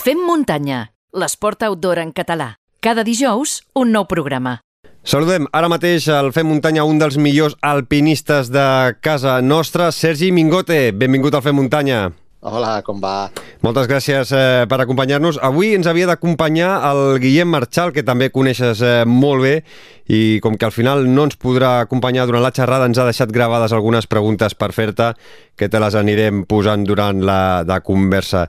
Fem muntanya, l'esport outdoor en català. Cada dijous, un nou programa. Saludem ara mateix al Fem Muntanya un dels millors alpinistes de casa nostra, Sergi Mingote. Benvingut al Fem Muntanya. Hola, com va? Moltes gràcies eh, per acompanyar-nos. Avui ens havia d'acompanyar el Guillem Marchal, que també coneixes eh, molt bé, i com que al final no ens podrà acompanyar durant la xerrada, ens ha deixat gravades algunes preguntes per fer-te, que te les anirem posant durant la, la conversa.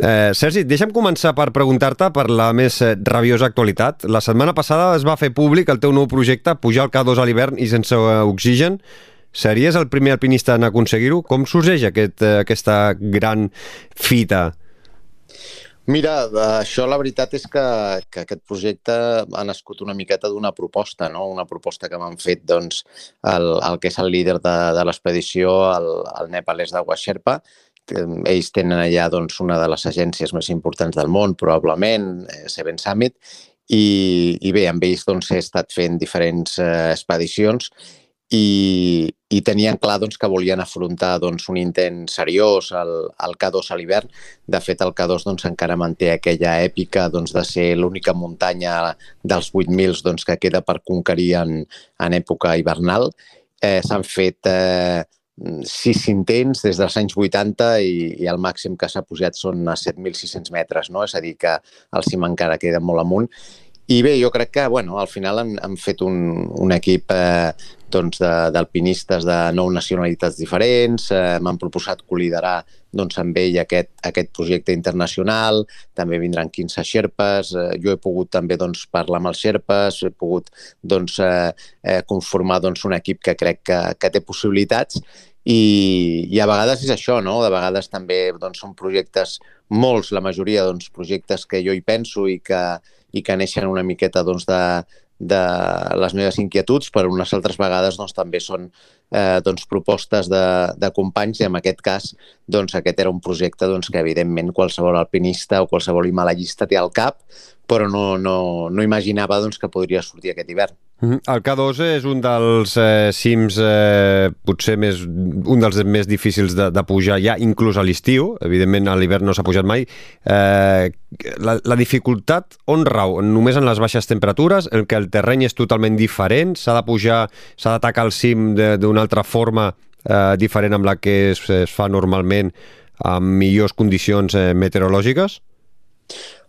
Eh, Sergi, deixa'm començar per preguntar-te per la més eh, rabiosa actualitat. La setmana passada es va fer públic el teu nou projecte, pujar al K2 a l'hivern i sense eh, oxigen, Series el primer alpinista en aconseguir-ho? Com sorgeix aquest, eh, aquesta gran fita? Mira, això la veritat és que, que aquest projecte ha nascut una miqueta d'una proposta, no? una proposta que m'han fet doncs, el, el que és el líder de, de l'expedició, el, el nepalès de que ells tenen allà doncs, una de les agències més importants del món, probablement, eh, Seven Summit, i, i bé, amb ells doncs, he estat fent diferents eh, expedicions i, i tenien clar doncs, que volien afrontar doncs, un intent seriós al, al K2 a l'hivern. De fet, el K2 doncs, encara manté aquella èpica doncs, de ser l'única muntanya dels 8.000 doncs, que queda per conquerir en, en època hivernal. Eh, S'han fet eh, sis intents des dels anys 80 i, i el màxim que s'ha pujat són a 7.600 metres, no? és a dir, que el cim encara queda molt amunt. I bé, jo crec que bueno, al final han, han fet un, un equip eh, doncs, d'alpinistes de, de nou nacionalitats diferents, eh, m'han proposat col·liderar doncs, amb ell aquest, aquest projecte internacional, també vindran 15 xerpes, eh, jo he pogut també doncs, parlar amb els xerpes, he pogut doncs, eh, eh, conformar doncs, un equip que crec que, que té possibilitats i, i a vegades és això, no? De vegades també doncs, són projectes, molts, la majoria, doncs, projectes que jo hi penso i que, i que neixen una miqueta doncs, de, de les meves inquietuds, però unes altres vegades doncs, també són eh, doncs, propostes de, de companys i en aquest cas doncs, aquest era un projecte doncs, que evidentment qualsevol alpinista o qualsevol himalallista té al cap, però no, no, no imaginava doncs, que podria sortir aquest hivern. Mhm. El K2 és un dels eh, cims eh, potser més, un dels més difícils de, de pujar ja inclús a l'estiu, evidentment a l'hivern no s'ha pujat mai. Eh, la, la dificultat on rau? Només en les baixes temperatures, en què el terreny és totalment diferent, s'ha de pujar, s'ha d'atacar el cim d'una altra forma eh, diferent amb la que es, es fa normalment amb millors condicions eh, meteorològiques?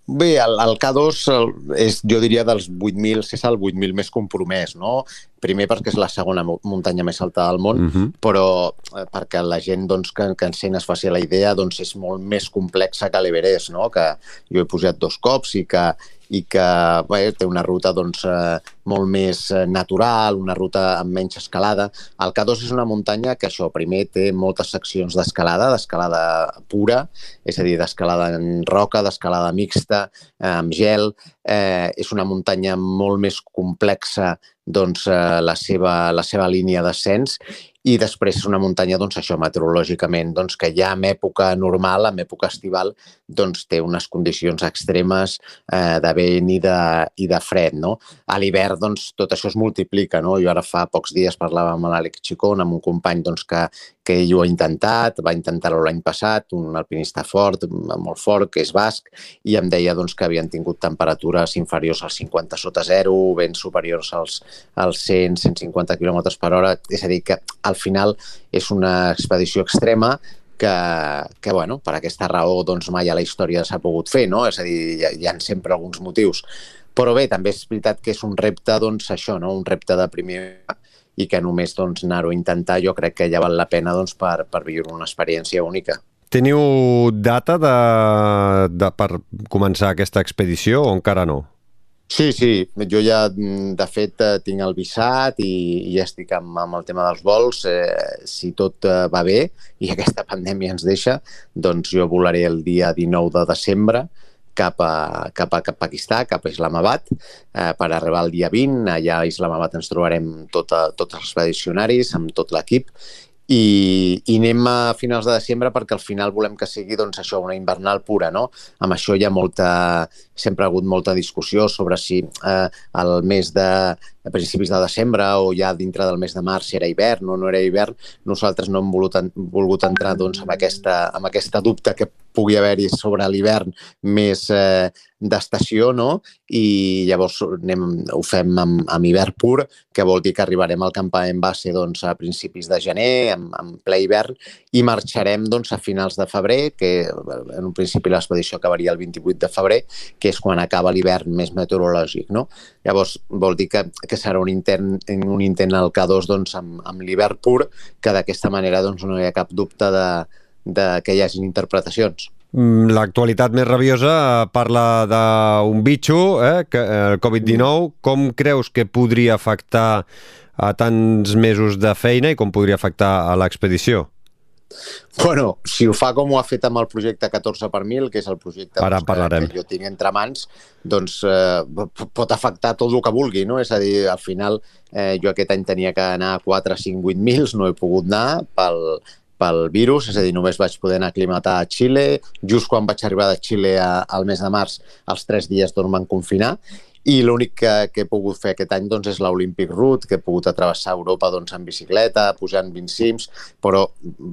Bé, el, el K2 el, és, jo diria, dels 8.000, si és el 8.000 més compromès, no? Primer perquè és la segona muntanya més alta del món, uh mhm. -huh. però eh, perquè la gent doncs, que, que encén es faci la idea doncs, és molt més complexa que l'Everest, no? que jo he pujat dos cops i que, i que bé, té una ruta doncs, eh, molt més eh, natural, una ruta amb menys escalada. El K2 és una muntanya que això, primer té moltes seccions d'escalada, d'escalada pura, és a dir, d'escalada en roca, d'escalada mixta, eh, amb gel. Eh, és una muntanya molt més complexa doncs, eh, la, seva, la seva línia d'ascens i després és una muntanya, doncs això, meteorològicament, doncs que ja en època normal, en època estival, doncs té unes condicions extremes eh, de vent i de, i de fred, no? A l'hivern, doncs, tot això es multiplica, no? Jo ara fa pocs dies parlava amb l'Àlex Chicón, amb un company, doncs, que, que ell ho ha intentat, va intentar-ho l'any passat, un alpinista fort, molt fort, que és basc, i em deia, doncs, que havien tingut temperatures inferiors als 50 sota zero, vents superiors als, als 100, 150 km per hora, és a dir, que al final és una expedició extrema que, que bueno, per aquesta raó doncs, mai a la història s'ha pogut fer, no? és a dir, hi hi ha sempre alguns motius. Però bé, també és veritat que és un repte, doncs, això, no? un repte de primer i que només doncs, anar-ho a intentar jo crec que ja val la pena doncs, per, per viure una experiència única. Teniu data de, de, per començar aquesta expedició o encara no? Sí, sí, jo ja, mm, de fet, eh, tinc el visat i, i ja estic amb, amb el tema dels vols. Eh, si tot eh, va bé i aquesta pandèmia ens deixa, doncs jo volaré el dia 19 de desembre cap a, cap a, cap a Pakistà, cap a Islamabad, eh, per arribar el dia 20. Allà a Islamabad ens trobarem tota, tots els expedicionaris, amb tot l'equip, i, i anem a finals de desembre perquè al final volem que sigui doncs, això una invernal pura. No? Amb això hi ha molta, sempre ha hagut molta discussió sobre si eh, el mes de, a principis de desembre o ja dintre del mes de març si era hivern o no era hivern, nosaltres no hem volgut, volgut entrar doncs, amb, aquesta, amb aquesta dubte que pugui haver-hi sobre l'hivern més eh, d'estació, no? I llavors anem, ho fem amb, amb hivern pur, que vol dir que arribarem al campament base doncs, a principis de gener, en, en ple hivern, i marxarem doncs, a finals de febrer, que en un principi l'expedició acabaria el 28 de febrer, que és quan acaba l'hivern més meteorològic, no? Llavors, vol dir que, que serà un intent, un intent al K2 doncs, amb, amb l'hivern pur, que d'aquesta manera doncs, no hi ha cap dubte de, de que hi hagin interpretacions. Mm, l'actualitat més rabiosa parla d'un bitxo, eh, que, el Covid-19. Com creus que podria afectar a tants mesos de feina i com podria afectar a l'expedició? Bueno, si ho fa com ho ha fet amb el projecte 14 per 1000, que és el projecte Ara doncs, que, que jo tinc entre mans, doncs eh, pot afectar tot el que vulgui, no? És a dir, al final eh, jo aquest any tenia que anar a 4, 5, 8 mils, no he pogut anar pel, pel virus, és a dir, només vaig poder anar aclimatar a Xile. Just quan vaig arribar de Xile a, al mes de març, els tres dies doncs van confinar i l'únic que, que he pogut fer aquest any doncs, és l'Olympic Route, que he pogut atravessar Europa doncs, en bicicleta, pujant 20 cims, però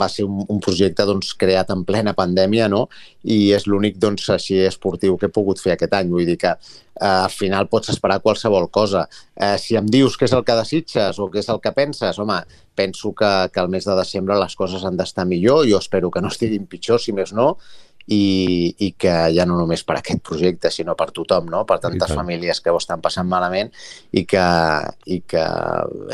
va ser un, un projecte doncs, creat en plena pandèmia no? i és l'únic doncs, així esportiu que he pogut fer aquest any. Vull dir que eh, al final pots esperar qualsevol cosa. Eh, si em dius què és el que desitges o què és el que penses, home, penso que, que el mes de desembre les coses han d'estar millor, jo espero que no estiguin pitjor, si més no, i, i que ja no només per aquest projecte, sinó per tothom, no? per tantes famílies que ho estan passant malament i que, i que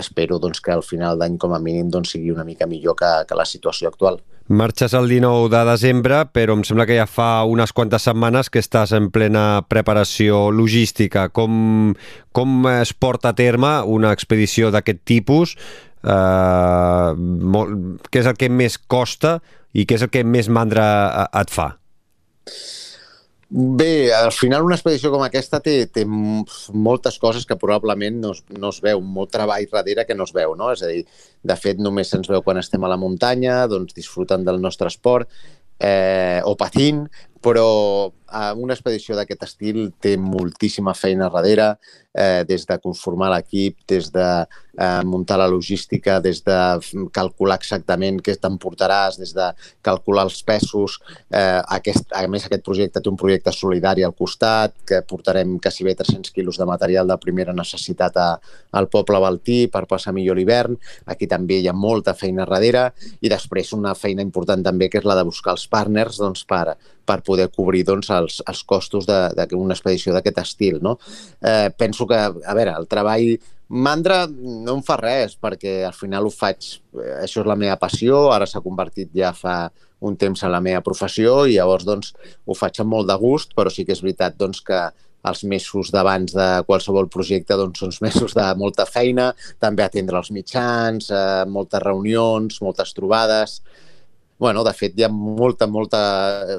espero doncs, que al final d'any com a mínim doncs, sigui una mica millor que, que la situació actual. Marxes el 19 de desembre, però em sembla que ja fa unes quantes setmanes que estàs en plena preparació logística. Com, com es porta a terme una expedició d'aquest tipus? Eh, molt, què és el que més costa i què és el que més mandra et fa? Bé, al final una expedició com aquesta té, té moltes coses que probablement no es, no es veu, molt treball darrere que no es veu, no? És a dir, de fet, només se'ns veu quan estem a la muntanya, doncs disfrutant del nostre esport, eh, o patint, però eh, una expedició d'aquest estil té moltíssima feina darrere, eh, des de conformar l'equip, des de eh, muntar la logística, des de calcular exactament què t'emportaràs, des de calcular els pesos. Eh, aquest, a més, aquest projecte té un projecte solidari al costat, que portarem quasi bé 300 quilos de material de primera necessitat a, al poble baltí per passar millor l'hivern. Aquí també hi ha molta feina darrere i després una feina important també que és la de buscar els partners doncs, per, per poder cobrir doncs, els, els costos d'una expedició d'aquest estil. No? Eh, penso que, a veure, el treball mandra no em fa res, perquè al final ho faig, eh, això és la meva passió, ara s'ha convertit ja fa un temps en la meva professió i llavors doncs, ho faig amb molt de gust, però sí que és veritat doncs, que els mesos d'abans de qualsevol projecte doncs, són mesos de molta feina, també atendre els mitjans, eh, moltes reunions, moltes trobades, bueno, de fet, hi ha molta, molta...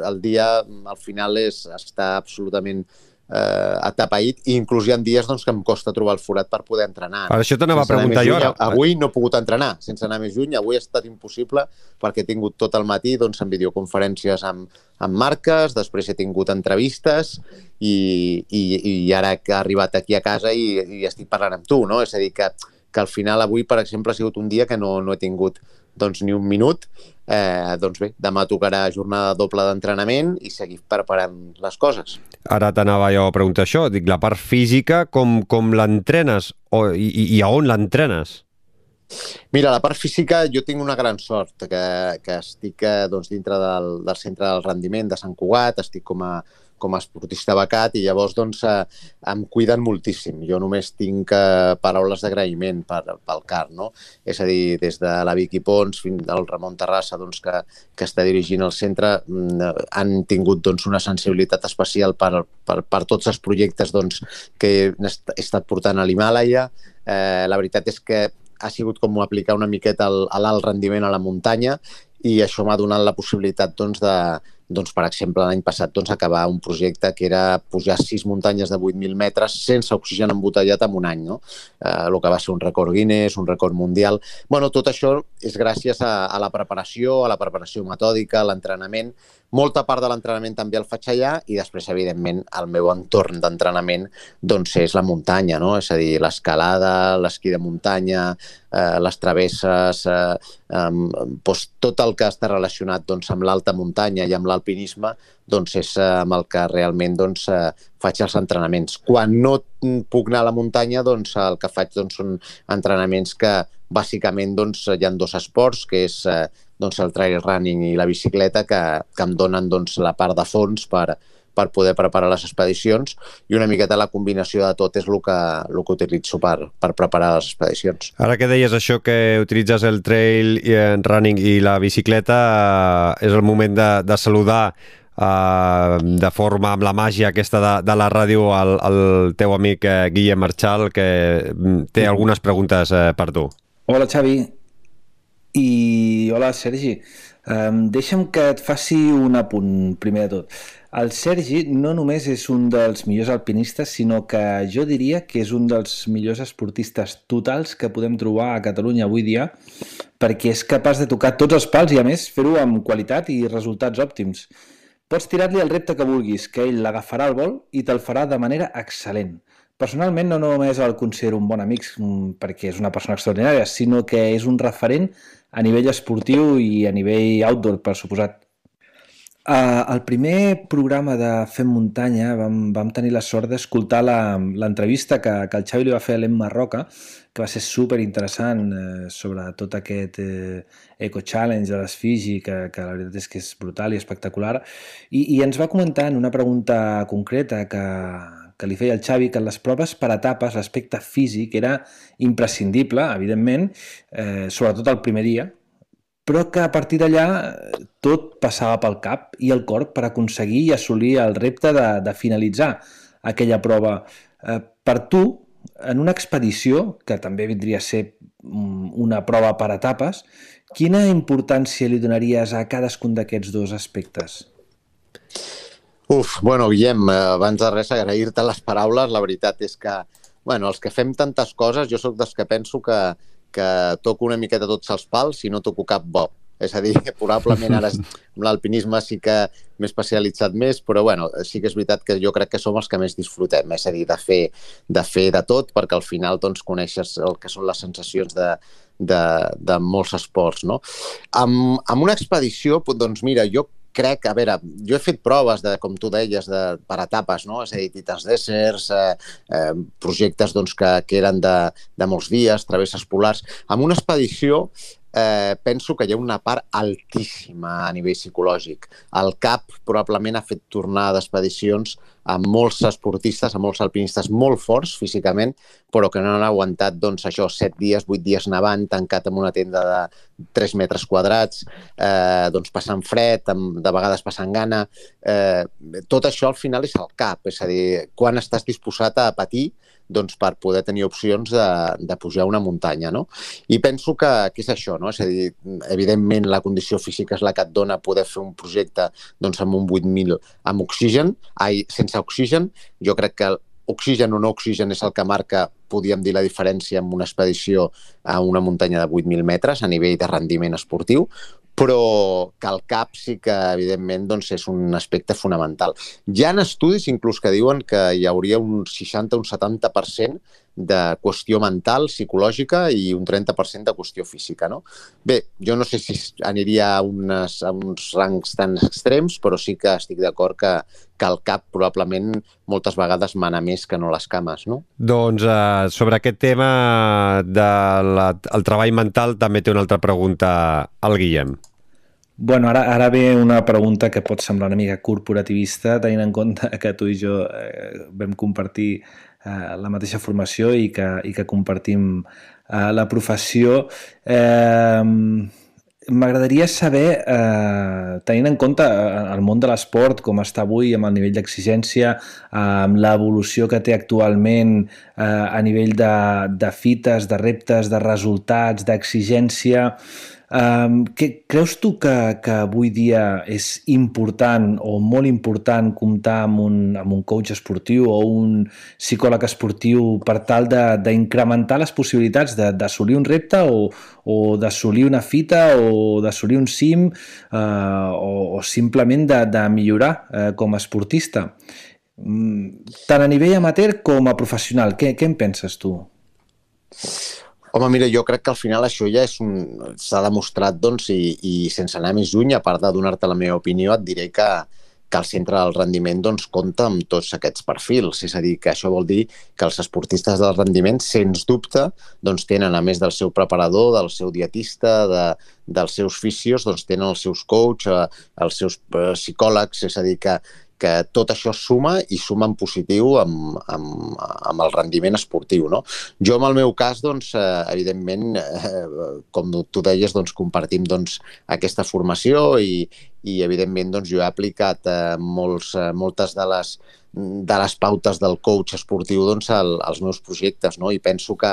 El dia, al final, és, està absolutament eh, atapeït i inclús hi ha dies doncs, que em costa trobar el forat per poder entrenar. Per això t'anava a preguntar jo ara. Avui no he pogut entrenar, sense anar més lluny. Avui ha estat impossible perquè he tingut tot el matí doncs, en videoconferències amb, amb marques, després he tingut entrevistes i, i, i ara que he arribat aquí a casa i, i estic parlant amb tu, no? És a dir, que, que al final avui, per exemple, ha sigut un dia que no, no he tingut doncs, ni un minut. Eh, doncs bé, demà tocarà jornada doble d'entrenament i seguir preparant les coses. Ara t'anava jo a preguntar això. Dic, la part física, com, com l'entrenes i, i a on l'entrenes? Mira, la part física, jo tinc una gran sort, que, que estic eh, doncs, dintre del, del centre del rendiment de Sant Cugat, estic com a com a esportista becat i llavors doncs, eh, em cuiden moltíssim. Jo només tinc eh, paraules d'agraïment per, pel CAR, no? És a dir, des de la Vicky Pons fins al Ramon Terrassa doncs, que, que està dirigint el centre mm, han tingut doncs, una sensibilitat especial per, per, per tots els projectes doncs, que he estat portant a l'Himàlaia. Eh, la veritat és que ha sigut com aplicar una miqueta l'alt rendiment a la muntanya i això m'ha donat la possibilitat doncs, de, doncs, per exemple, l'any passat doncs, acabar un projecte que era pujar sis muntanyes de 8.000 metres sense oxigen embotellat en un any, no? Eh, el que va ser un record Guinness, un record mundial. bueno, tot això és gràcies a, a la preparació, a la preparació metòdica, a l'entrenament, molta part de l'entrenament també el faig allà i després, evidentment, el meu entorn d'entrenament doncs, és la muntanya, no? és a dir, l'escalada, l'esquí de muntanya, eh, les travesses, eh, eh, doncs, tot el que està relacionat doncs, amb l'alta muntanya i amb l'alpinisme doncs, és eh, amb el que realment doncs, eh, faig els entrenaments. Quan no puc anar a la muntanya, doncs, el que faig doncs, són entrenaments que bàsicament doncs, hi ha dos esports, que és eh, doncs, el trail running i la bicicleta que, que em donen doncs, la part de fons per, per poder preparar les expedicions i una miqueta la combinació de tot és el que, el que utilitzo per, per preparar les expedicions. Ara que deies això que utilitzes el trail i el running i la bicicleta, eh, és el moment de, de saludar eh, de forma amb la màgia aquesta de, de la ràdio el, el teu amic eh, Guillem Marchal que mm, té algunes preguntes eh, per tu. Hola Xavi, i hola, Sergi. Um, deixa'm que et faci un apunt, primer de tot. El Sergi no només és un dels millors alpinistes, sinó que jo diria que és un dels millors esportistes totals que podem trobar a Catalunya avui dia, perquè és capaç de tocar tots els pals i, a més, fer-ho amb qualitat i resultats òptims. Pots tirar-li el repte que vulguis, que ell l'agafarà al vol i te'l farà de manera excel·lent. Personalment no només el considero un bon amic mm, perquè és una persona extraordinària, sinó que és un referent a nivell esportiu i a nivell outdoor, per suposat. Uh, el primer programa de Fem Muntanya vam, vam tenir la sort d'escoltar l'entrevista que, que el Xavi li va fer a l'Emma Roca, que va ser super interessant eh, sobre tot aquest eh, Eco Challenge de les Fiji, que, que la veritat és que és brutal i espectacular, i, i ens va comentar en una pregunta concreta que, que li feia el Xavi, que en les proves per etapes l'aspecte físic era imprescindible, evidentment, eh, sobretot el primer dia, però que a partir d'allà eh, tot passava pel cap i el cor per aconseguir i assolir el repte de, de finalitzar aquella prova. Eh, per tu, en una expedició, que també vindria a ser mm, una prova per etapes, quina importància li donaries a cadascun d'aquests dos aspectes? Uf, bueno, Guillem, eh, abans de res agrair-te les paraules. La veritat és que, bueno, els que fem tantes coses, jo sóc dels que penso que, que toco una miqueta tots els pals i no toco cap bo. És a dir, probablement ara amb l'alpinisme sí que m'he especialitzat més, però bueno, sí que és veritat que jo crec que som els que més disfrutem, és a dir, de fer de, fer de tot, perquè al final doncs, coneixes el que són les sensacions de, de, de molts esports. No? Amb, amb una expedició, doncs mira, jo crec, a veure, jo he fet proves, de, com tu deies, de, per etapes, no? és a dir, Titans Deserts, eh, eh, projectes doncs, que, que eren de, de molts dies, travesses polars. Amb una expedició eh, penso que hi ha una part altíssima a nivell psicològic. El CAP probablement ha fet tornar d'expedicions a molts esportistes, a molts alpinistes molt forts físicament, però que no han aguantat doncs, això, set dies, vuit dies nevant, tancat en una tenda de 3 metres quadrats, eh, doncs passant fred, amb, de vegades passant gana. Eh, tot això al final és el cap, és a dir, quan estàs disposat a patir doncs, per poder tenir opcions de, de pujar una muntanya. No? I penso que, que és això, no? és a dir, evidentment la condició física és la que et dona poder fer un projecte doncs, amb un 8.000 amb oxigen, ai, sense oxigen. Jo crec que oxigen o no oxigen és el que marca, podríem dir, la diferència amb una expedició a una muntanya de 8.000 metres a nivell de rendiment esportiu, però que el cap sí que, evidentment, doncs, és un aspecte fonamental. Hi ha estudis inclús que diuen que hi hauria un 60 o un 70% de qüestió mental, psicològica i un 30% de qüestió física. No? Bé, jo no sé si aniria a, unes, a uns rangs tan extrems, però sí que estic d'acord que, que el cap probablement moltes vegades mana més que no les cames. No? Doncs uh, sobre aquest tema del de treball mental també té una altra pregunta al Guillem. Bueno, ara, ara ve una pregunta que pot semblar una mica corporativista, tenint en compte que tu i jo eh, vam compartir eh, la mateixa formació i que, i que compartim eh, la professió. Eh, M'agradaria saber, eh, tenint en compte eh, el món de l'esport, com està avui, amb el nivell d'exigència, eh, amb l'evolució que té actualment eh, a nivell de, de fites, de reptes, de resultats, d'exigència, Um, que, creus tu que, que avui dia és important o molt important comptar amb un, amb un coach esportiu o un psicòleg esportiu per tal d'incrementar les possibilitats d'assolir un repte o, o d'assolir una fita o d'assolir un cim uh, o, o simplement de, de millorar uh, com a esportista? Mm, tant a nivell amateur com a professional. Què, què en penses tu? Home, mira, jo crec que al final això ja és un... s'ha demostrat, doncs, i, i sense anar més lluny, a part de donar-te la meva opinió, et diré que, que el centre del rendiment doncs, compta amb tots aquests perfils. És a dir, que això vol dir que els esportistes del rendiment, sens dubte, doncs, tenen, a més del seu preparador, del seu dietista, de, dels seus fisios, doncs, tenen els seus coach, eh, els seus eh, psicòlegs, és a dir, que, que tot això suma i suma en positiu amb, amb, amb el rendiment esportiu. No? Jo, en el meu cas, doncs, eh, evidentment, eh, com tu deies, doncs, compartim doncs, aquesta formació i, i evidentment, doncs, jo he aplicat eh, molts, moltes de les de les pautes del coach esportiu doncs, al, als meus projectes, no? i penso que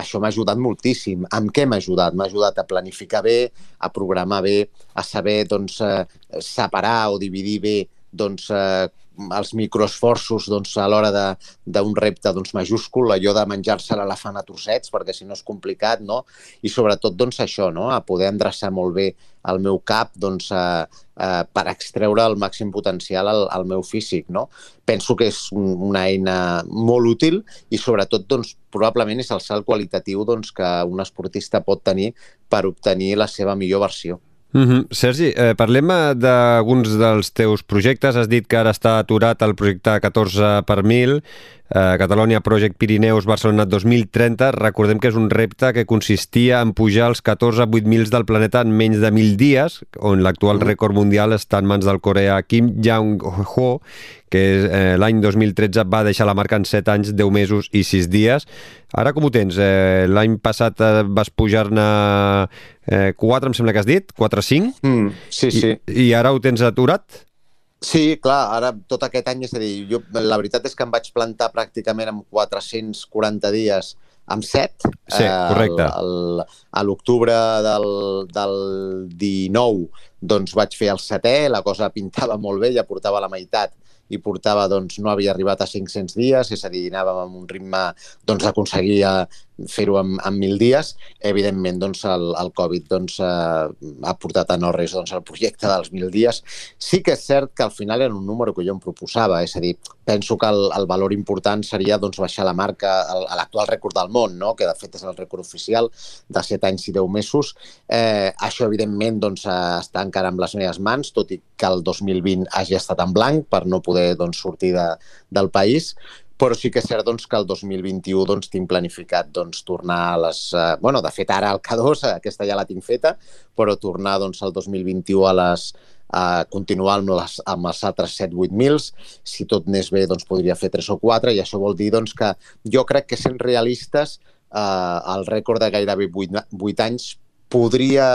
això m'ha ajudat moltíssim. Amb què m'ha ajudat? M'ha ajudat a planificar bé, a programar bé, a saber doncs, separar o dividir bé doncs, eh, els microesforços doncs, a l'hora d'un repte doncs, majúscul, allò de menjar-se l'elefant a trossets, perquè si no és complicat, no? I sobretot doncs, això, no? a poder endreçar molt bé el meu cap doncs, a, a, per extreure el màxim potencial al, al meu físic. No? Penso que és una eina molt útil i sobretot doncs, probablement és el salt qualitatiu doncs, que un esportista pot tenir per obtenir la seva millor versió. Mm -hmm. Sergi, eh, parlem eh, d'alguns dels teus projectes. Has dit que ara està aturat el projecte 14 per 1000 eh, Catalonia Project Pirineus Barcelona 2030, recordem que és un repte que consistia en pujar els 14 8.000 del planeta en menys de 1.000 dies, on l'actual mm. rècord mundial està en mans del coreà Kim Jong-ho, que eh, l'any 2013 va deixar la marca en 7 anys, 10 mesos i 6 dies. Ara com ho tens? Eh, l'any passat eh, vas pujar-ne eh, 4, em sembla que has dit? 4 5? Mm, sí, sí. I, I ara ho tens aturat? Sí, clar, ara tot aquest any, és a dir, jo, la veritat és que em vaig plantar pràcticament amb 440 dies amb 7. Sí, correcte. Eh, el, el, a l'octubre del, del 19 doncs vaig fer el setè, la cosa pintava molt bé, ja portava la meitat i portava, doncs, no havia arribat a 500 dies, és a dir, anàvem amb un ritme doncs, aconseguia fer-ho en, en mil dies. Evidentment, doncs, el, el Covid doncs, eh, ha portat a no res doncs, el projecte dels mil dies. Sí que és cert que al final era un número que jo em proposava, és a dir, penso que el, el valor important seria doncs, baixar la marca a l'actual rècord del món, no? que de fet és el rècord oficial de 7 anys i 10 mesos. Eh, això, evidentment, doncs, està encara amb les meves mans, tot i que el 2020 hagi estat en blanc per no poder doncs, sortir de, del país, però sí que és cert doncs, que el 2021 doncs, tinc planificat doncs, tornar a les... Eh, bueno, de fet, ara al K2, aquesta ja la tinc feta, però tornar doncs, al 2021 a les a continuar amb, les, amb els altres 7-8 mils. Si tot anés bé, doncs podria fer 3 o 4 i això vol dir doncs, que jo crec que sent realistes eh, el rècord de gairebé 8, 8 anys podria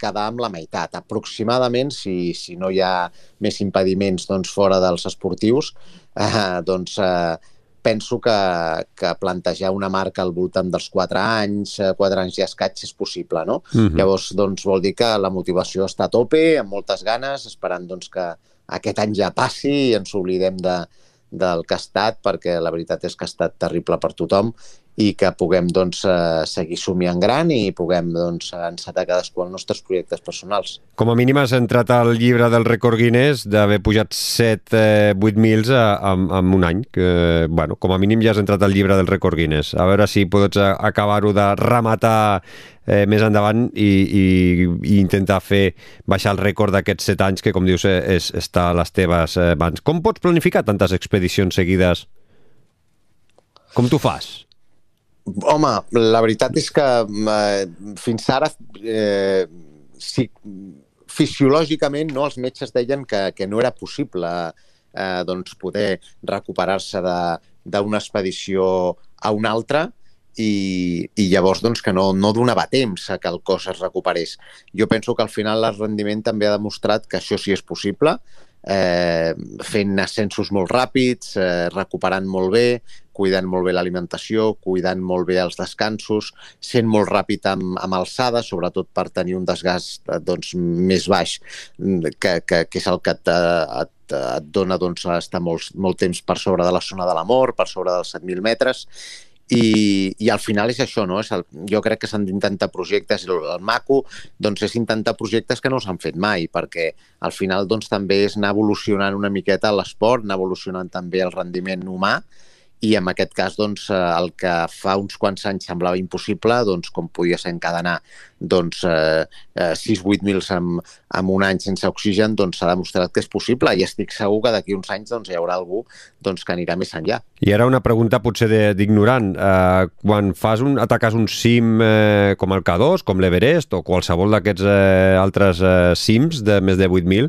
quedar amb la meitat, aproximadament, si, si no hi ha més impediments doncs, fora dels esportius, eh, doncs eh, penso que, que plantejar una marca al voltant dels 4 anys, 4 eh, anys i escaig és possible, no? Uh mhm. -huh. Llavors, doncs, vol dir que la motivació està a tope, amb moltes ganes, esperant doncs, que aquest any ja passi i ens oblidem de, del que ha estat, perquè la veritat és que ha estat terrible per tothom i que puguem doncs, eh, seguir somiant gran i puguem doncs, encetar cadascú els nostres projectes personals. Com a mínim has entrat al llibre del rècord Guinness d'haver pujat 7 eh, 8 mils en, en un any. Que, bueno, com a mínim ja has entrat al llibre del rècord Guinness. A veure si pots acabar-ho de rematar eh, més endavant i, i, i intentar fer baixar el rècord d'aquests 7 anys que, com dius, eh, és, està a les teves eh, mans. Com pots planificar tantes expedicions seguides? Com tu fas? Home, la veritat és que eh, fins ara eh, sí, fisiològicament no, els metges deien que, que no era possible eh, doncs poder recuperar-se d'una expedició a una altra i, i llavors doncs, que no, no donava temps a que el cos es recuperés. Jo penso que al final el rendiment també ha demostrat que això sí és possible, eh, fent ascensos molt ràpids, eh, recuperant molt bé, cuidant molt bé l'alimentació, cuidant molt bé els descansos, sent molt ràpid amb, amb alçada, sobretot per tenir un desgast eh, doncs, més baix, mm, que, que, que és el que et, et, et dona doncs, estar molt, molt temps per sobre de la zona de la mort, per sobre dels 7.000 metres, i, i al final és això, no? És el, jo crec que s'han d'intentar projectes, el, el maco doncs és intentar projectes que no s'han fet mai, perquè al final doncs, també és anar evolucionant una miqueta l'esport, anar evolucionant també el rendiment humà, i en aquest cas doncs, eh, el que fa uns quants anys semblava impossible, doncs, com podia ser encadenar doncs, eh, 6-8 eh, mils en, en un any sense oxigen, doncs s'ha demostrat que és possible i estic segur que d'aquí uns anys doncs, hi haurà algú doncs, que anirà més enllà. I ara una pregunta potser d'ignorant. Eh, quan fas un, ataques un cim eh, com el K2, com l'Everest o qualsevol d'aquests eh, altres eh, cims de més de 8.000,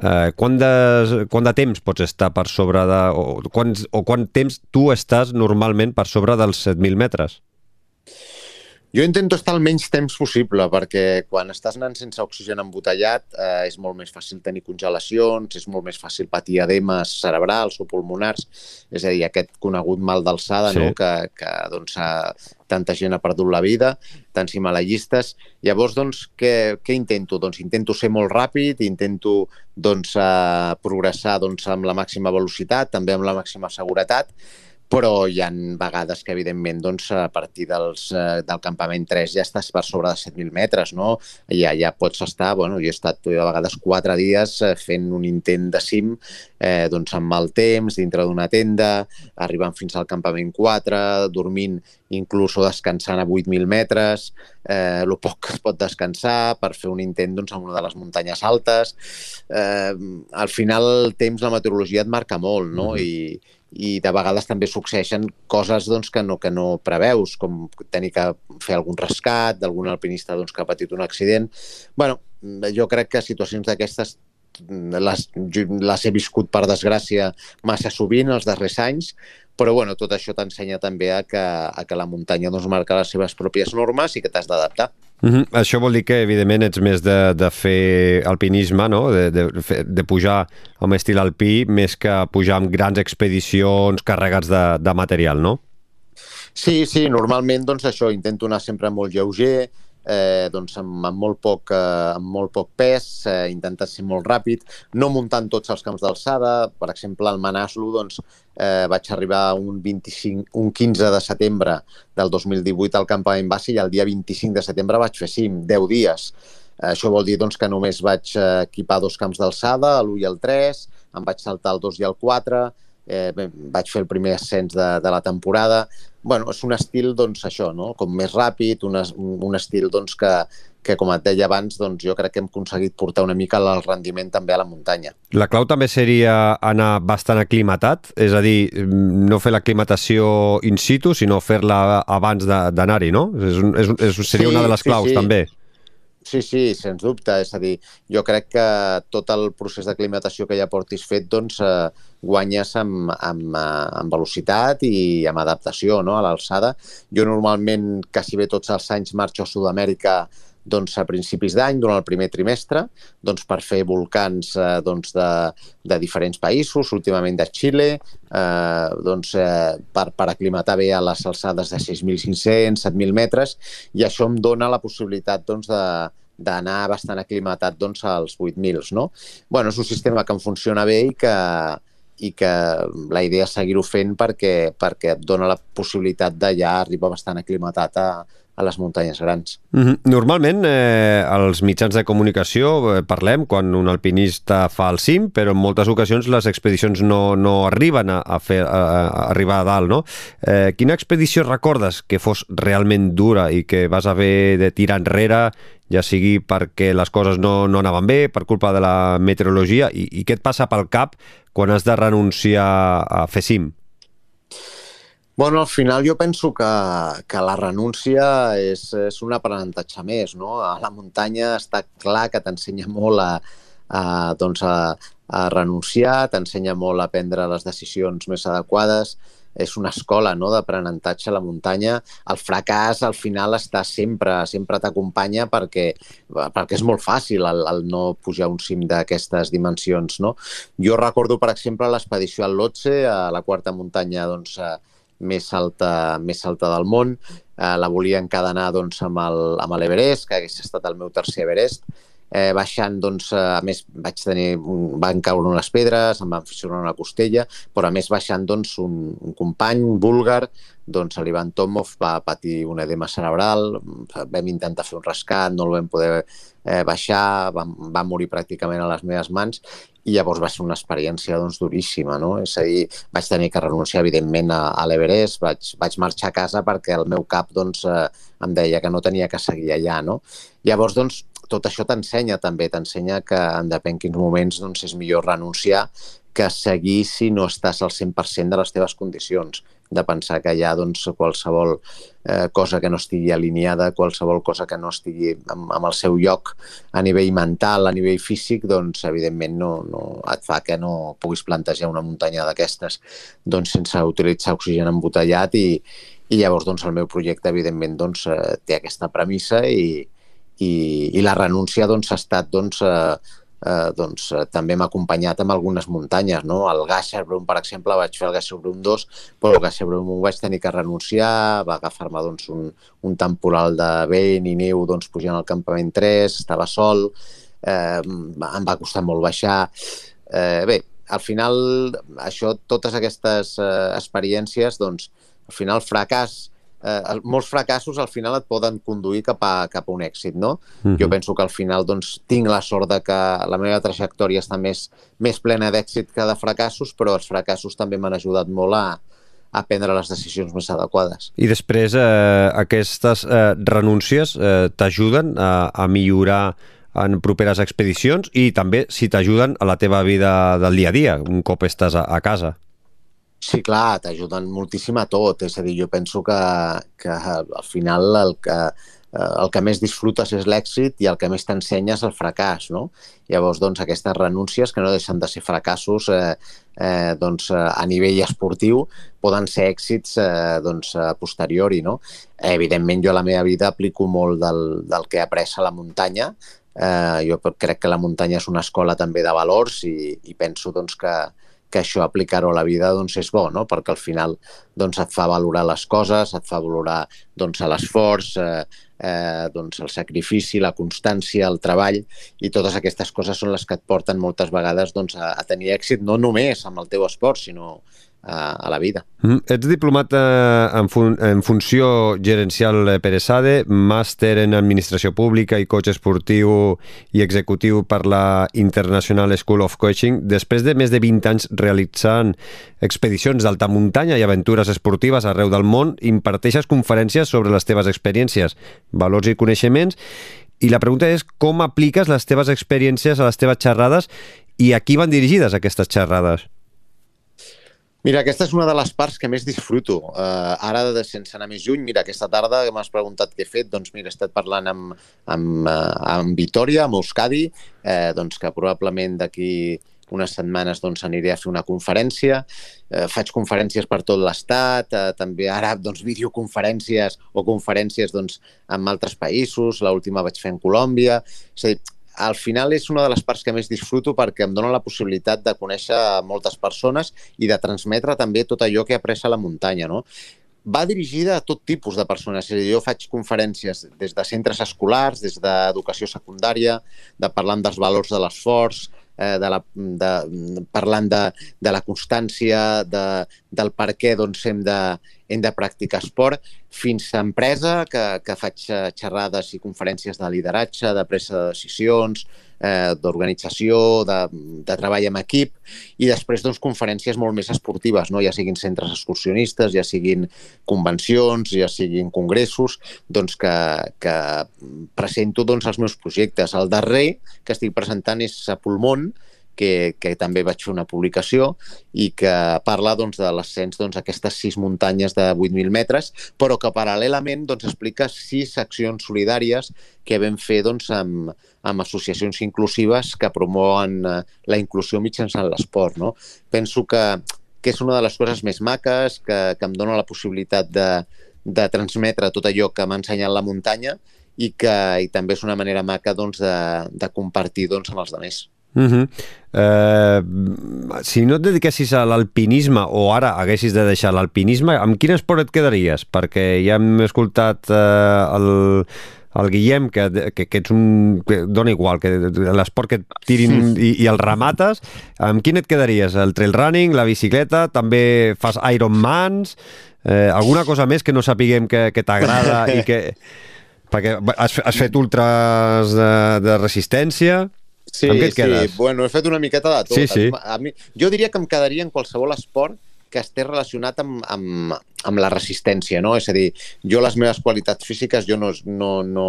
Eh, quant, de, quant de temps pots estar per sobre de... O, quants, o quant temps tu estàs normalment per sobre dels 7.000 metres? Jo intento estar el menys temps possible perquè quan estàs anant sense oxigen embotellat eh, és molt més fàcil tenir congelacions, és molt més fàcil patir edemes cerebrals o pulmonars, és a dir, aquest conegut mal d'alçada sí. no? que, que doncs, tanta gent ha perdut la vida, tants himalaiistes. Llavors, doncs, què, què intento? Doncs intento ser molt ràpid, intento doncs, eh, progressar doncs, amb la màxima velocitat, també amb la màxima seguretat, però hi han vegades que, evidentment, doncs, a partir dels, eh, del campament 3 ja estàs per sobre de 7.000 metres, no? Ja, ja pots estar, bueno, jo he estat a vegades quatre dies eh, fent un intent de cim eh, doncs amb mal temps, dintre d'una tenda, arribant fins al campament 4, dormint inclús o descansant a 8.000 metres, eh, el poc que es pot descansar per fer un intent doncs, en una de les muntanyes altes. Eh, al final el temps, la meteorologia et marca molt, no? Mm -hmm. I, i de vegades també succeeixen coses doncs, que, no, que no preveus, com tenir que fer algun rescat d'algun alpinista doncs, que ha patit un accident. bueno, jo crec que situacions d'aquestes les, les he viscut, per desgràcia, massa sovint els darrers anys, però bueno, tot això t'ensenya també a que, a que la muntanya doncs, marca les seves pròpies normes i que t'has d'adaptar. Mm -hmm. Això vol dir que, evidentment, ets més de, de fer alpinisme, no? de, de, de pujar amb estil alpí, més que pujar amb grans expedicions carregats de, de material, no? Sí, sí, normalment doncs això, intento anar sempre molt lleuger, eh, doncs amb, amb, molt poc, eh, amb molt poc pes, eh, intentant ser molt ràpid, no muntant tots els camps d'alçada. Per exemple, al Manaslu doncs, eh, vaig arribar un, 25, un 15 de setembre del 2018 al campament base i el dia 25 de setembre vaig fer cim, 10 dies. Això vol dir doncs, que només vaig eh, equipar dos camps d'alçada, l'1 i el 3, em vaig saltar el 2 i el 4, eh, vaig fer el primer ascens de, de la temporada. bueno, és un estil, doncs, això, no? com més ràpid, un, un estil doncs, que, que, com et deia abans, doncs, jo crec que hem aconseguit portar una mica el rendiment també a la muntanya. La clau també seria anar bastant aclimatat, és a dir, no fer l'aclimatació in situ, sinó fer-la abans d'anar-hi, no? És, és, és, seria sí, una de les claus, sí, sí. també. Sí, sí, sens dubte. És a dir, jo crec que tot el procés d'aclimatació que ja portis fet, doncs, eh, guanyes amb, amb, eh, amb velocitat i amb adaptació no? a l'alçada. Jo normalment, quasi bé tots els anys, marxo a Sud-amèrica doncs, a principis d'any, durant el primer trimestre, doncs, per fer volcans eh, doncs, de, de diferents països, últimament de Xile, eh, doncs, eh, per, per aclimatar bé a les alçades de 6.500, 7.000 metres, i això em dona la possibilitat doncs, de, d'anar bastant aclimatat doncs, als 8.000. No? Bueno, és un sistema que em funciona bé i que, i que la idea és seguir-ho fent perquè, perquè et dona la possibilitat de ja arribar bastant aclimatat a, a les muntanyes grans. Mm -hmm. Normalment, eh, als mitjans de comunicació eh, parlem quan un alpinista fa el cim, però en moltes ocasions les expedicions no, no arriben a, a, fer, a, a arribar a dalt, no? Eh, quina expedició recordes que fos realment dura i que vas haver de tirar enrere, ja sigui perquè les coses no, no anaven bé, per culpa de la meteorologia, i, i què et passa pel cap quan has de renunciar a fer cim? Bueno, al final jo penso que, que la renúncia és, és un aprenentatge més. No? A la muntanya està clar que t'ensenya molt a, a, doncs a, a renunciar, t'ensenya molt a prendre les decisions més adequades. és una escola no? d'aprenentatge a la muntanya. El fracàs al final està sempre, sempre t'acompanya perquè, perquè és molt fàcil el, el no pujar un cim d'aquestes dimensions. No? Jo recordo, per exemple, l'expedició al Lotse, a la quarta muntanya doncs, eh, més alta, més alta del món. Eh, la volia encadenar doncs, amb l'Everest, que hagués estat el meu tercer Everest, eh, baixant, doncs, eh, a més, vaig tenir, van caure unes pedres, em van fissurar una costella, però a més baixant, doncs, un, un company búlgar, doncs, l'Ivan Tomov va patir un edema cerebral, vam intentar fer un rescat, no el vam poder eh, baixar, va, va morir pràcticament a les meves mans i llavors va ser una experiència doncs, duríssima. No? És a dir, vaig tenir que renunciar, evidentment, a, a l'Everest, vaig, vaig marxar a casa perquè el meu cap doncs, eh, em deia que no tenia que seguir allà. No? Llavors, doncs, tot això t'ensenya també, t'ensenya que en depèn quins moments doncs, és millor renunciar que seguir si no estàs al 100% de les teves condicions, de pensar que hi ha doncs, qualsevol eh, cosa que no estigui alineada, qualsevol cosa que no estigui amb, amb el seu lloc a nivell mental, a nivell físic, doncs evidentment no, no et fa que no puguis plantejar una muntanya d'aquestes doncs, sense utilitzar oxigen embotellat i, i llavors doncs, el meu projecte evidentment doncs, eh, té aquesta premissa i, i, i la renúncia doncs, ha estat doncs, eh, eh, doncs, eh, també m'ha acompanyat amb algunes muntanyes. No? El Gasherbrum, per exemple, vaig fer el Gasherbrum 2, però el Gasherbrum 1 vaig tenir que renunciar, va agafar-me doncs, un, un temporal de vent i neu doncs, pujant al campament 3, estava sol, eh, em va costar molt baixar. Eh, bé, al final, això, totes aquestes eh, experiències, doncs, al final, fracàs eh, molts fracassos al final et poden conduir cap a, cap a un èxit, no? Uh -huh. Jo penso que al final doncs, tinc la sort de que la meva trajectòria està més, més plena d'èxit que de fracassos, però els fracassos també m'han ajudat molt a, a prendre les decisions més adequades. I després eh, aquestes eh, renúncies eh, t'ajuden a, a millorar en properes expedicions i també si t'ajuden a la teva vida del dia a dia, un cop estàs a, a casa. Sí, clar, t'ajuden moltíssim a tot. És a dir, jo penso que, que al final el que, eh, el que més disfrutes és l'èxit i el que més t'ensenya és el fracàs, no? Llavors, doncs, aquestes renúncies, que no deixen de ser fracassos eh, eh, doncs, a nivell esportiu, poden ser èxits eh, doncs, a posteriori, no? Evidentment, jo a la meva vida aplico molt del, del que he après a la muntanya, eh, jo crec que la muntanya és una escola també de valors i, i penso doncs, que, que això aplicar-ho a la vida doncs, és bo, no? perquè al final doncs, et fa valorar les coses, et fa valorar doncs, l'esforç, eh, eh, doncs, el sacrifici, la constància, el treball, i totes aquestes coses són les que et porten moltes vegades doncs, a, a tenir èxit, no només amb el teu esport, sinó a, a la vida. Mm. Ets diplomat eh, en, fun en funció gerencial per ESADE, màster en Administració Pública i coach esportiu i executiu per la International School of Coaching. Després de més de 20 anys realitzant expedicions d'alta muntanya i aventures esportives arreu del món, imparteixes conferències sobre les teves experiències, valors i coneixements i la pregunta és com apliques les teves experiències a les teves xerrades i a qui van dirigides aquestes xerrades? Mira, aquesta és una de les parts que més disfruto. Uh, ara, de, sense anar més lluny, mira, aquesta tarda m'has preguntat què he fet, doncs mira, he estat parlant amb, amb, uh, amb Vitoria, amb Euskadi, eh, doncs que probablement d'aquí unes setmanes doncs, aniré a fer una conferència. Eh, faig conferències per tot l'Estat, eh, també ara doncs, videoconferències o conferències doncs, amb altres països. L'última vaig fer en Colòmbia. És a dir, al final és una de les parts que més disfruto perquè em dona la possibilitat de conèixer moltes persones i de transmetre també tot allò que he après a la muntanya. No? Va dirigida a tot tipus de persones. És a dir, jo faig conferències des de centres escolars, des d'educació secundària, de parlant dels valors de l'esforç, eh, de la, de, parlant de, de la constància, de, del per què doncs, hem, de, hem de practicar esport, fins a empresa, que, que faig eh, xerrades i conferències de lideratge, de pressa de decisions, eh, d'organització, de, de treball en equip, i després doncs, conferències molt més esportives, no? ja siguin centres excursionistes, ja siguin convencions, ja siguin congressos, doncs que, que presento doncs, els meus projectes. El darrer que estic presentant és a Pulmón, que, que també vaig fer una publicació i que parla doncs, de l'ascens doncs, aquestes sis muntanyes de 8.000 metres, però que paral·lelament doncs, explica sis accions solidàries que vam fer doncs, amb, amb associacions inclusives que promouen eh, la inclusió mitjançant l'esport. No? Penso que que és una de les coses més maques, que, que em dona la possibilitat de, de transmetre tot allò que m'ha ensenyat la muntanya i que i també és una manera maca doncs, de, de compartir doncs, amb els altres. Uh -huh. uh, si no et dediquessis a l'alpinisme o ara haguessis de deixar l'alpinisme, amb quin esport et quedaries? Perquè ja hem escoltat uh, el, el Guillem, que, que, que ets un... Que dona igual, que l'esport que et tirin i, i el remates, amb quin et quedaries? El trail running, la bicicleta, també fas Ironmans, eh, alguna cosa més que no sapiguem que, que t'agrada i que... Perquè has, has fet ultras de, de resistència... Sí, amb què et sí. quedes? Bueno, he fet una miqueta de tot. Sí, sí. A mi, jo diria que em quedaria en qualsevol esport que estés relacionat amb, amb, amb la resistència, no? És a dir, jo les meves qualitats físiques, jo no, no, no,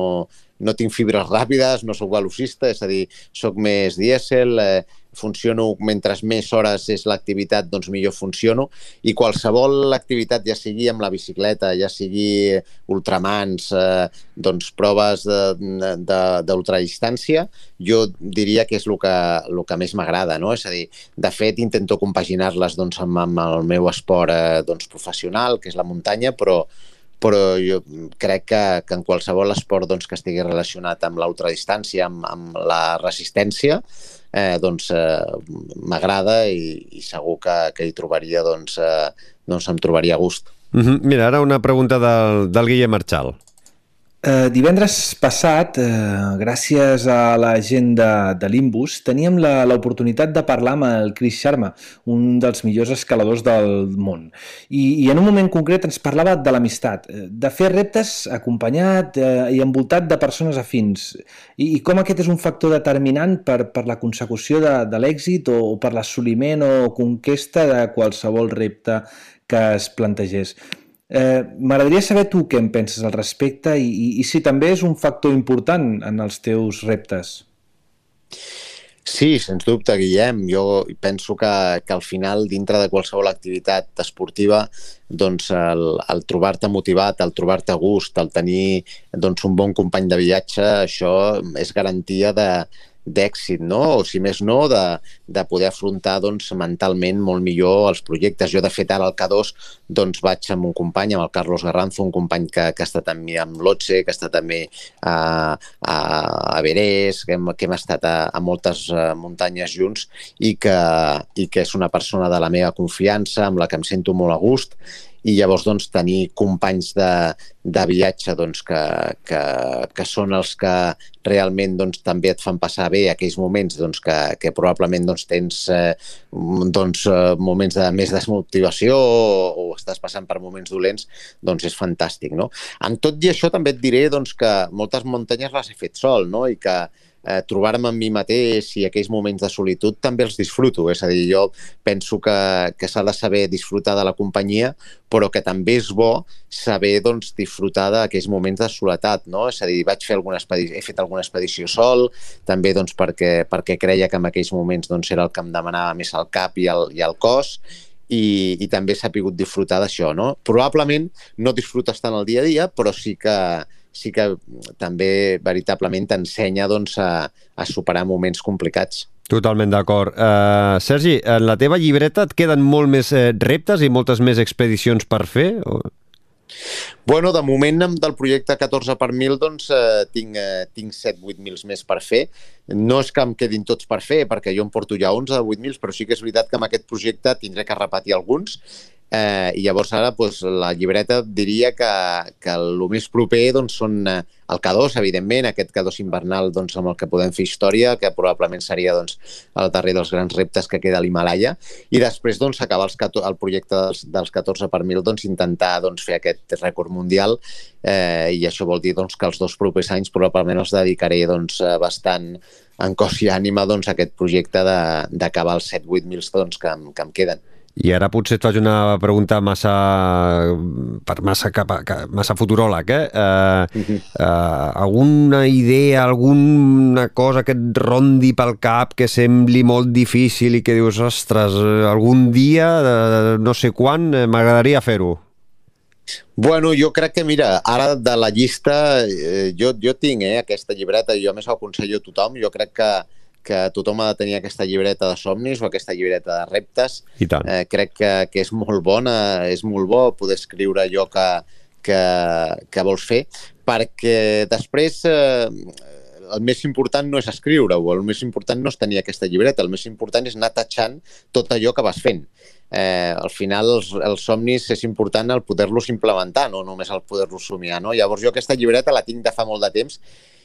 no tinc fibres ràpides, no sóc velocista, és a dir, sóc més dièsel, eh, funciono mentre més hores és l'activitat, doncs millor funciono i qualsevol activitat, ja sigui amb la bicicleta, ja sigui ultramans, eh, doncs proves d'ultradistància, jo diria que és el que, el que més m'agrada, no? És a dir, de fet, intento compaginar-les doncs, amb, amb el meu esport eh, doncs, professional, que és la muntanya, però però jo crec que, que en qualsevol esport doncs, que estigui relacionat amb l'ultradistància, amb, amb la resistència, eh, doncs eh, m'agrada i, i segur que, que hi trobaria, doncs, eh, doncs em trobaria gust. -huh. Mira, ara una pregunta del, del Guillem Marchal. Eh, divendres passat, eh, gràcies a la gent de, de Limbus, teníem l'oportunitat de parlar amb el Chris Sharma, un dels millors escaladors del món. I, i en un moment concret ens parlava de l'amistat, eh, de fer reptes acompanyat eh, i envoltat de persones afins, i, i com aquest és un factor determinant per, per la consecució de, de l'èxit o, o per l'assoliment o conquesta de qualsevol repte que es plantegés. Eh, M'agradaria saber tu què en penses al respecte i, i, i si també és un factor important en els teus reptes. Sí, sens dubte, Guillem. Jo penso que, que al final, dintre de qualsevol activitat esportiva, doncs el, el trobar-te motivat, el trobar-te a gust, el tenir doncs, un bon company de viatge, això és garantia de, d'èxit, no? o si més no, de, de poder afrontar doncs, mentalment molt millor els projectes. Jo, de fet, ara al K2 doncs, vaig amb un company, amb el Carlos Garranzo, un company que, que ha estat amb l'Otse, que estat també a, a, a Berès, que hem, que hem estat a, a moltes uh, muntanyes junts i que, i que és una persona de la meva confiança, amb la que em sento molt a gust i llavors doncs, tenir companys de, de viatge doncs, que, que, que són els que realment doncs, també et fan passar bé aquells moments doncs, que, que probablement doncs, tens eh, doncs, eh, moments de més desmotivació o, o estàs passant per moments dolents, doncs és fantàstic. No? En tot i això també et diré doncs, que moltes muntanyes les he fet sol no? i que eh, trobar-me amb mi mateix i aquells moments de solitud també els disfruto. És a dir, jo penso que, que s'ha de saber disfrutar de la companyia, però que també és bo saber doncs, disfrutar d'aquells moments de soledat. No? És a dir, vaig fer alguna he fet alguna expedició sol, també doncs, perquè, perquè creia que en aquells moments doncs, era el que em demanava més el cap i el, i el cos, i, i també s'ha pogut disfrutar d'això. No? Probablement no disfrutes tant el dia a dia, però sí que, sí que també veritablement t'ensenya doncs, a, a superar moments complicats. Totalment d'acord. Uh, Sergi, en la teva llibreta et queden molt més eh, reptes i moltes més expedicions per fer? O... Bueno, de moment del projecte 14 per 1000 doncs, eh, tinc, eh, tinc 7-8 mils més per fer. No és que em quedin tots per fer, perquè jo em porto ja 11 de 8 mils, però sí que és veritat que amb aquest projecte tindré que repetir alguns Eh, I llavors ara doncs, la llibreta diria que, que el més proper doncs, són eh, el K2, evidentment, aquest K2 invernal doncs, amb el que podem fer història, que probablement seria doncs, el darrer dels grans reptes que queda a l'Himalaya, i després doncs, acabar els, el projecte dels, dels 14 per 1000, doncs, intentar doncs, fer aquest rècord mundial, eh, i això vol dir doncs, que els dos propers anys probablement els dedicaré doncs, bastant en cos i ànima doncs, a aquest projecte d'acabar els 7-8 mils doncs, que, que em queden. I ara potser et faig una pregunta massa, per massa, cap, massa futuròleg, eh? Uh, uh, alguna idea, alguna cosa que et rondi pel cap que sembli molt difícil i que dius, ostres, algun dia, no sé quan, m'agradaria fer-ho? Bueno, jo crec que, mira, ara de la llista, eh, jo, jo tinc eh, aquesta llibreta i jo més ho aconsello a tothom, jo crec que que tothom ha de tenir aquesta llibreta de somnis o aquesta llibreta de reptes. I tant. Eh, crec que, que és molt bona, és molt bo poder escriure allò que, que, que vols fer, perquè després eh, el més important no és escriure-ho, el més important no és tenir aquesta llibreta, el més important és anar tatxant tot allò que vas fent. Eh, al final els, els somnis és important el poder-los implementar, no només el poder-los somiar. No? Llavors jo aquesta llibreta la tinc de fa molt de temps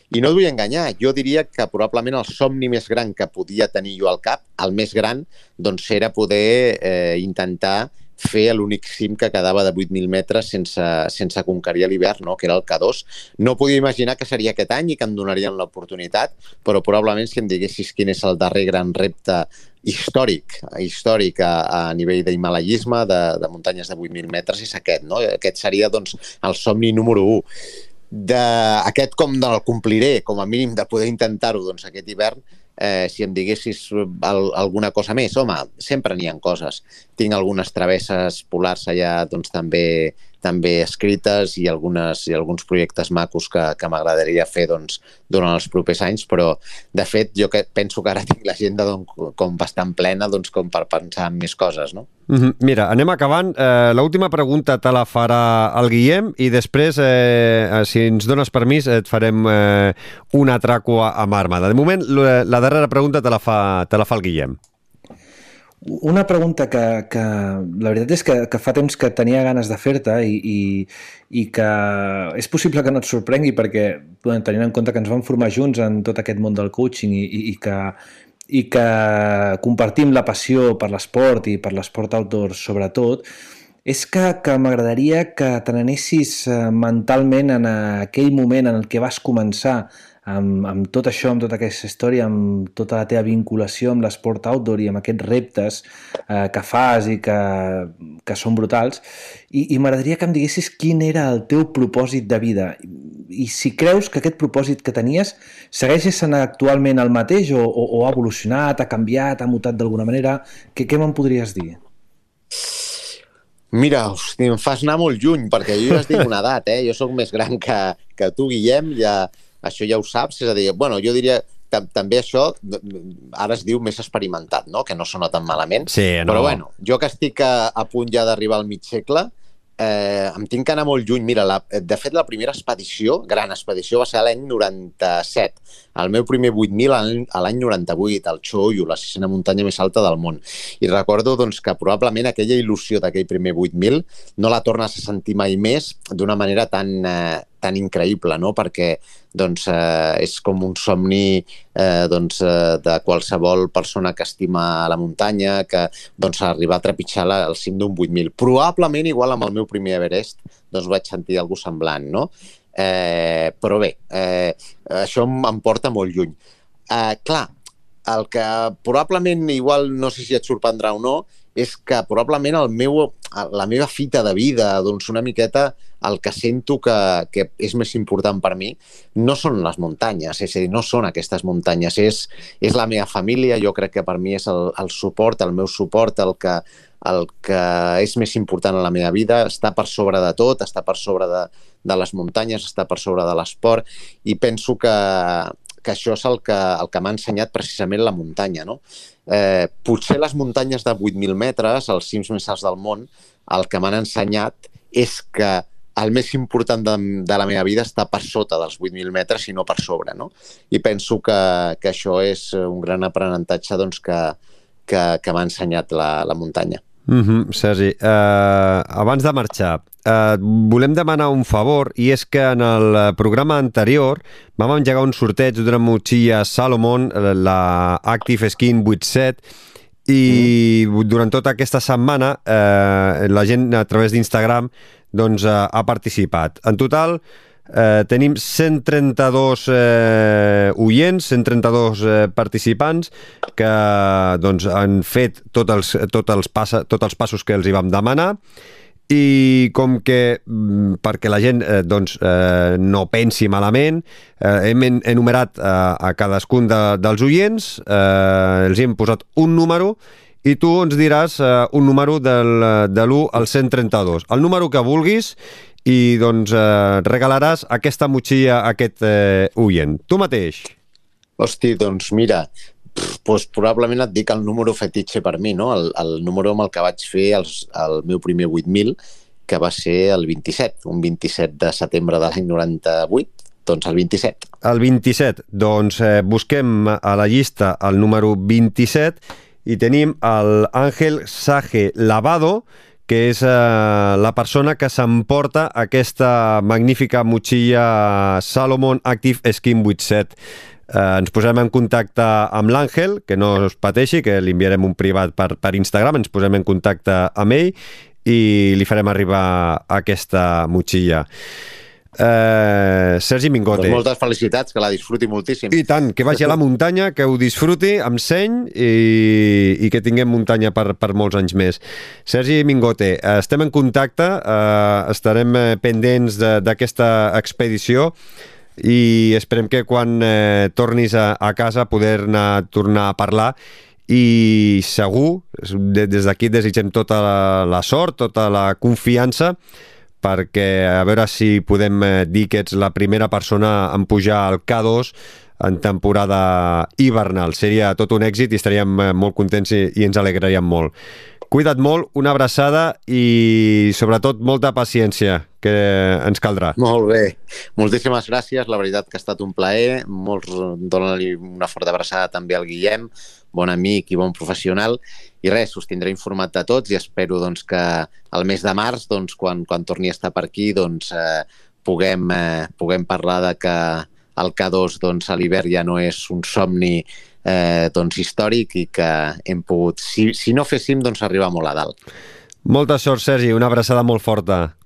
i no et vull enganyar, jo diria que probablement el somni més gran que podia tenir jo al cap, el més gran, doncs era poder eh, intentar fer l'únic cim que quedava de 8.000 metres sense, sense conquerir l'hivern, no? que era el K2. No podia imaginar que seria aquest any i que em donarien l'oportunitat, però probablement si em diguessis quin és el darrer gran repte històric, històric a, a nivell d'himalayisme, de, de muntanyes de 8.000 metres, és aquest. No? Aquest seria doncs, el somni número 1 d'aquest com del compliré, com a mínim de poder intentar-ho doncs, aquest hivern, eh, si em diguessis al, alguna cosa més, home, sempre n'hi ha coses. Tinc algunes travesses polars allà doncs, també també escrites i, algunes, i alguns projectes macos que, que m'agradaria fer doncs, durant els propers anys, però de fet jo que penso que ara tinc l'agenda doncs, com bastant plena doncs, com per pensar en més coses. No? Mm -hmm. Mira, anem acabant. Eh, L'última pregunta te la farà el Guillem i després, eh, si ens dones permís, et farem eh, un atraco a, a. De moment, la darrera pregunta te la fa, te la fa el Guillem. Una pregunta que, que la veritat és que, que fa temps que tenia ganes de fer-te i, i, i que és possible que no et sorprengui perquè tenint en compte que ens vam formar junts en tot aquest món del coaching i, i, i que i que compartim la passió per l'esport i per l'esport outdoor sobretot, és que, que m'agradaria que te n'anessis eh, mentalment en aquell moment en el que vas començar amb, amb tot això, amb tota aquesta història, amb tota la teva vinculació amb l'esport outdoor i amb aquests reptes eh, que fas i que, que són brutals, i, i m'agradaria que em diguessis quin era el teu propòsit de vida i si creus que aquest propòsit que tenies segueix sent actualment el mateix o, o, o ha evolucionat, ha canviat, ha mutat d'alguna manera, què, què me'n podries dir? Mira, hosti, em fas anar molt lluny, perquè jo ja estic una edat, eh? Jo sóc més gran que, que tu, Guillem, ja, això ja ho saps, és a dir, bueno, jo diria també això ara es diu més experimentat, no? que no sona tan malament. Sí, no. Però bueno, jo que estic a, a punt ja d'arribar al mig segle, eh, em tinc que anar molt lluny. Mira, la, de fet, la primera expedició, gran expedició, va ser l'any 97. El meu primer 8.000 a l'any 98, al Choyo, la sisena muntanya més alta del món. I recordo doncs, que probablement aquella il·lusió d'aquell primer 8.000 no la tornes a sentir mai més d'una manera tan, eh, tan increïble, no? perquè doncs, eh, és com un somni eh, doncs, eh, de qualsevol persona que estima la muntanya, que doncs, arribar a trepitjar la, el cim d'un 8.000. Probablement, igual amb el meu primer Everest, doncs vaig sentir alguna semblant, no? Eh, però bé, eh, això em, em porta molt lluny. Eh, clar, el que probablement, igual no sé si et sorprendrà o no, és que probablement el meu, la meva fita de vida, doncs una miqueta el que sento que, que és més important per mi no són les muntanyes, és a dir, no són aquestes muntanyes, és, és la meva família, jo crec que per mi és el, el suport, el meu suport, el que, el que és més important en la meva vida, està per sobre de tot, està per sobre de, de les muntanyes, està per sobre de l'esport i penso que, que això és el que, el que m'ha ensenyat precisament la muntanya. No? Eh, potser les muntanyes de 8.000 metres, els cims més alts del món, el que m'han ensenyat és que el més important de, de la meva vida està per sota dels 8.000 metres i no per sobre, no? I penso que, que això és un gran aprenentatge doncs, que, que, que m'ha ensenyat la, la muntanya. Mm -hmm, Sergi, uh, abans de marxar, uh, volem demanar un favor i és que en el programa anterior vam engegar un sorteig d'una motxilla Salomon, la Active Skin 87, i durant tota aquesta setmana eh, la gent a través d'Instagram doncs, eh, ha participat. En total, eh, tenim 132 eh, oients, 132 eh, participants que doncs, han fet tots els, tot els, passa, tots els passos que els hi vam demanar i com que mm, perquè la gent eh, doncs, eh, no pensi malament eh, hem enumerat eh, a cadascun de, dels oients eh, els hem posat un número i tu ens diràs eh, un número del, de l'1 al 132. El número que vulguis i doncs eh, regalaràs aquesta motxilla a aquest eh, oient. Tu mateix. Hosti, doncs mira, pues, probablement et dic el número fetitxe per mi, no? el, el número amb el que vaig fer els, el meu primer 8.000, que va ser el 27, un 27 de setembre de l'any 98, doncs el 27. El 27, doncs eh, busquem a la llista el número 27 i tenim el Àngel Sage Lavado, que és eh, la persona que s'emporta aquesta magnífica motxilla Salomon Active Skin 87. Eh, ens posem en contacte amb l'Àngel, que no es pateixi, que li enviarem un privat per, per Instagram, ens posem en contacte amb ell i li farem arribar aquesta motxilla. Eh, Sergi Mingote. Doncs moltes felicitats, que la disfruti moltíssim. I tant, que vagi a la muntanya, que ho disfruti amb seny i, i que tinguem muntanya per, per molts anys més. Sergi Mingote, eh, estem en contacte, eh, estarem eh, pendents d'aquesta expedició i esperem que quan eh, tornis a, a casa poder-ne tornar a parlar i segur, des d'aquí desitgem tota la, la sort, tota la confiança perquè a veure si podem eh, dir que ets la primera persona en pujar al K2 en temporada hivernal. Seria tot un èxit i estaríem eh, molt contents i, i ens alegraríem molt. Cuida't molt, una abraçada i sobretot molta paciència, que ens caldrà. Molt bé. Moltíssimes gràcies, la veritat que ha estat un plaer. Molts donen-li una forta abraçada també al Guillem, bon amic i bon professional. I res, us tindré informat de tots i espero doncs, que el mes de març, doncs, quan, quan torni a estar per aquí, doncs, eh, puguem, eh, puguem parlar de que el K2 doncs, a l'hivern ja no és un somni eh, doncs, històric i que hem pogut, si, si no féssim, doncs arribar molt a dalt. Molta sort, Sergi, una abraçada molt forta.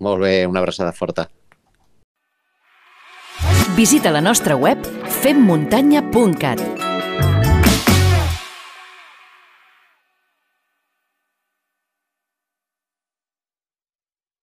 Molt bé, una abraçada forta. Visita la nostra web femmuntanya.cat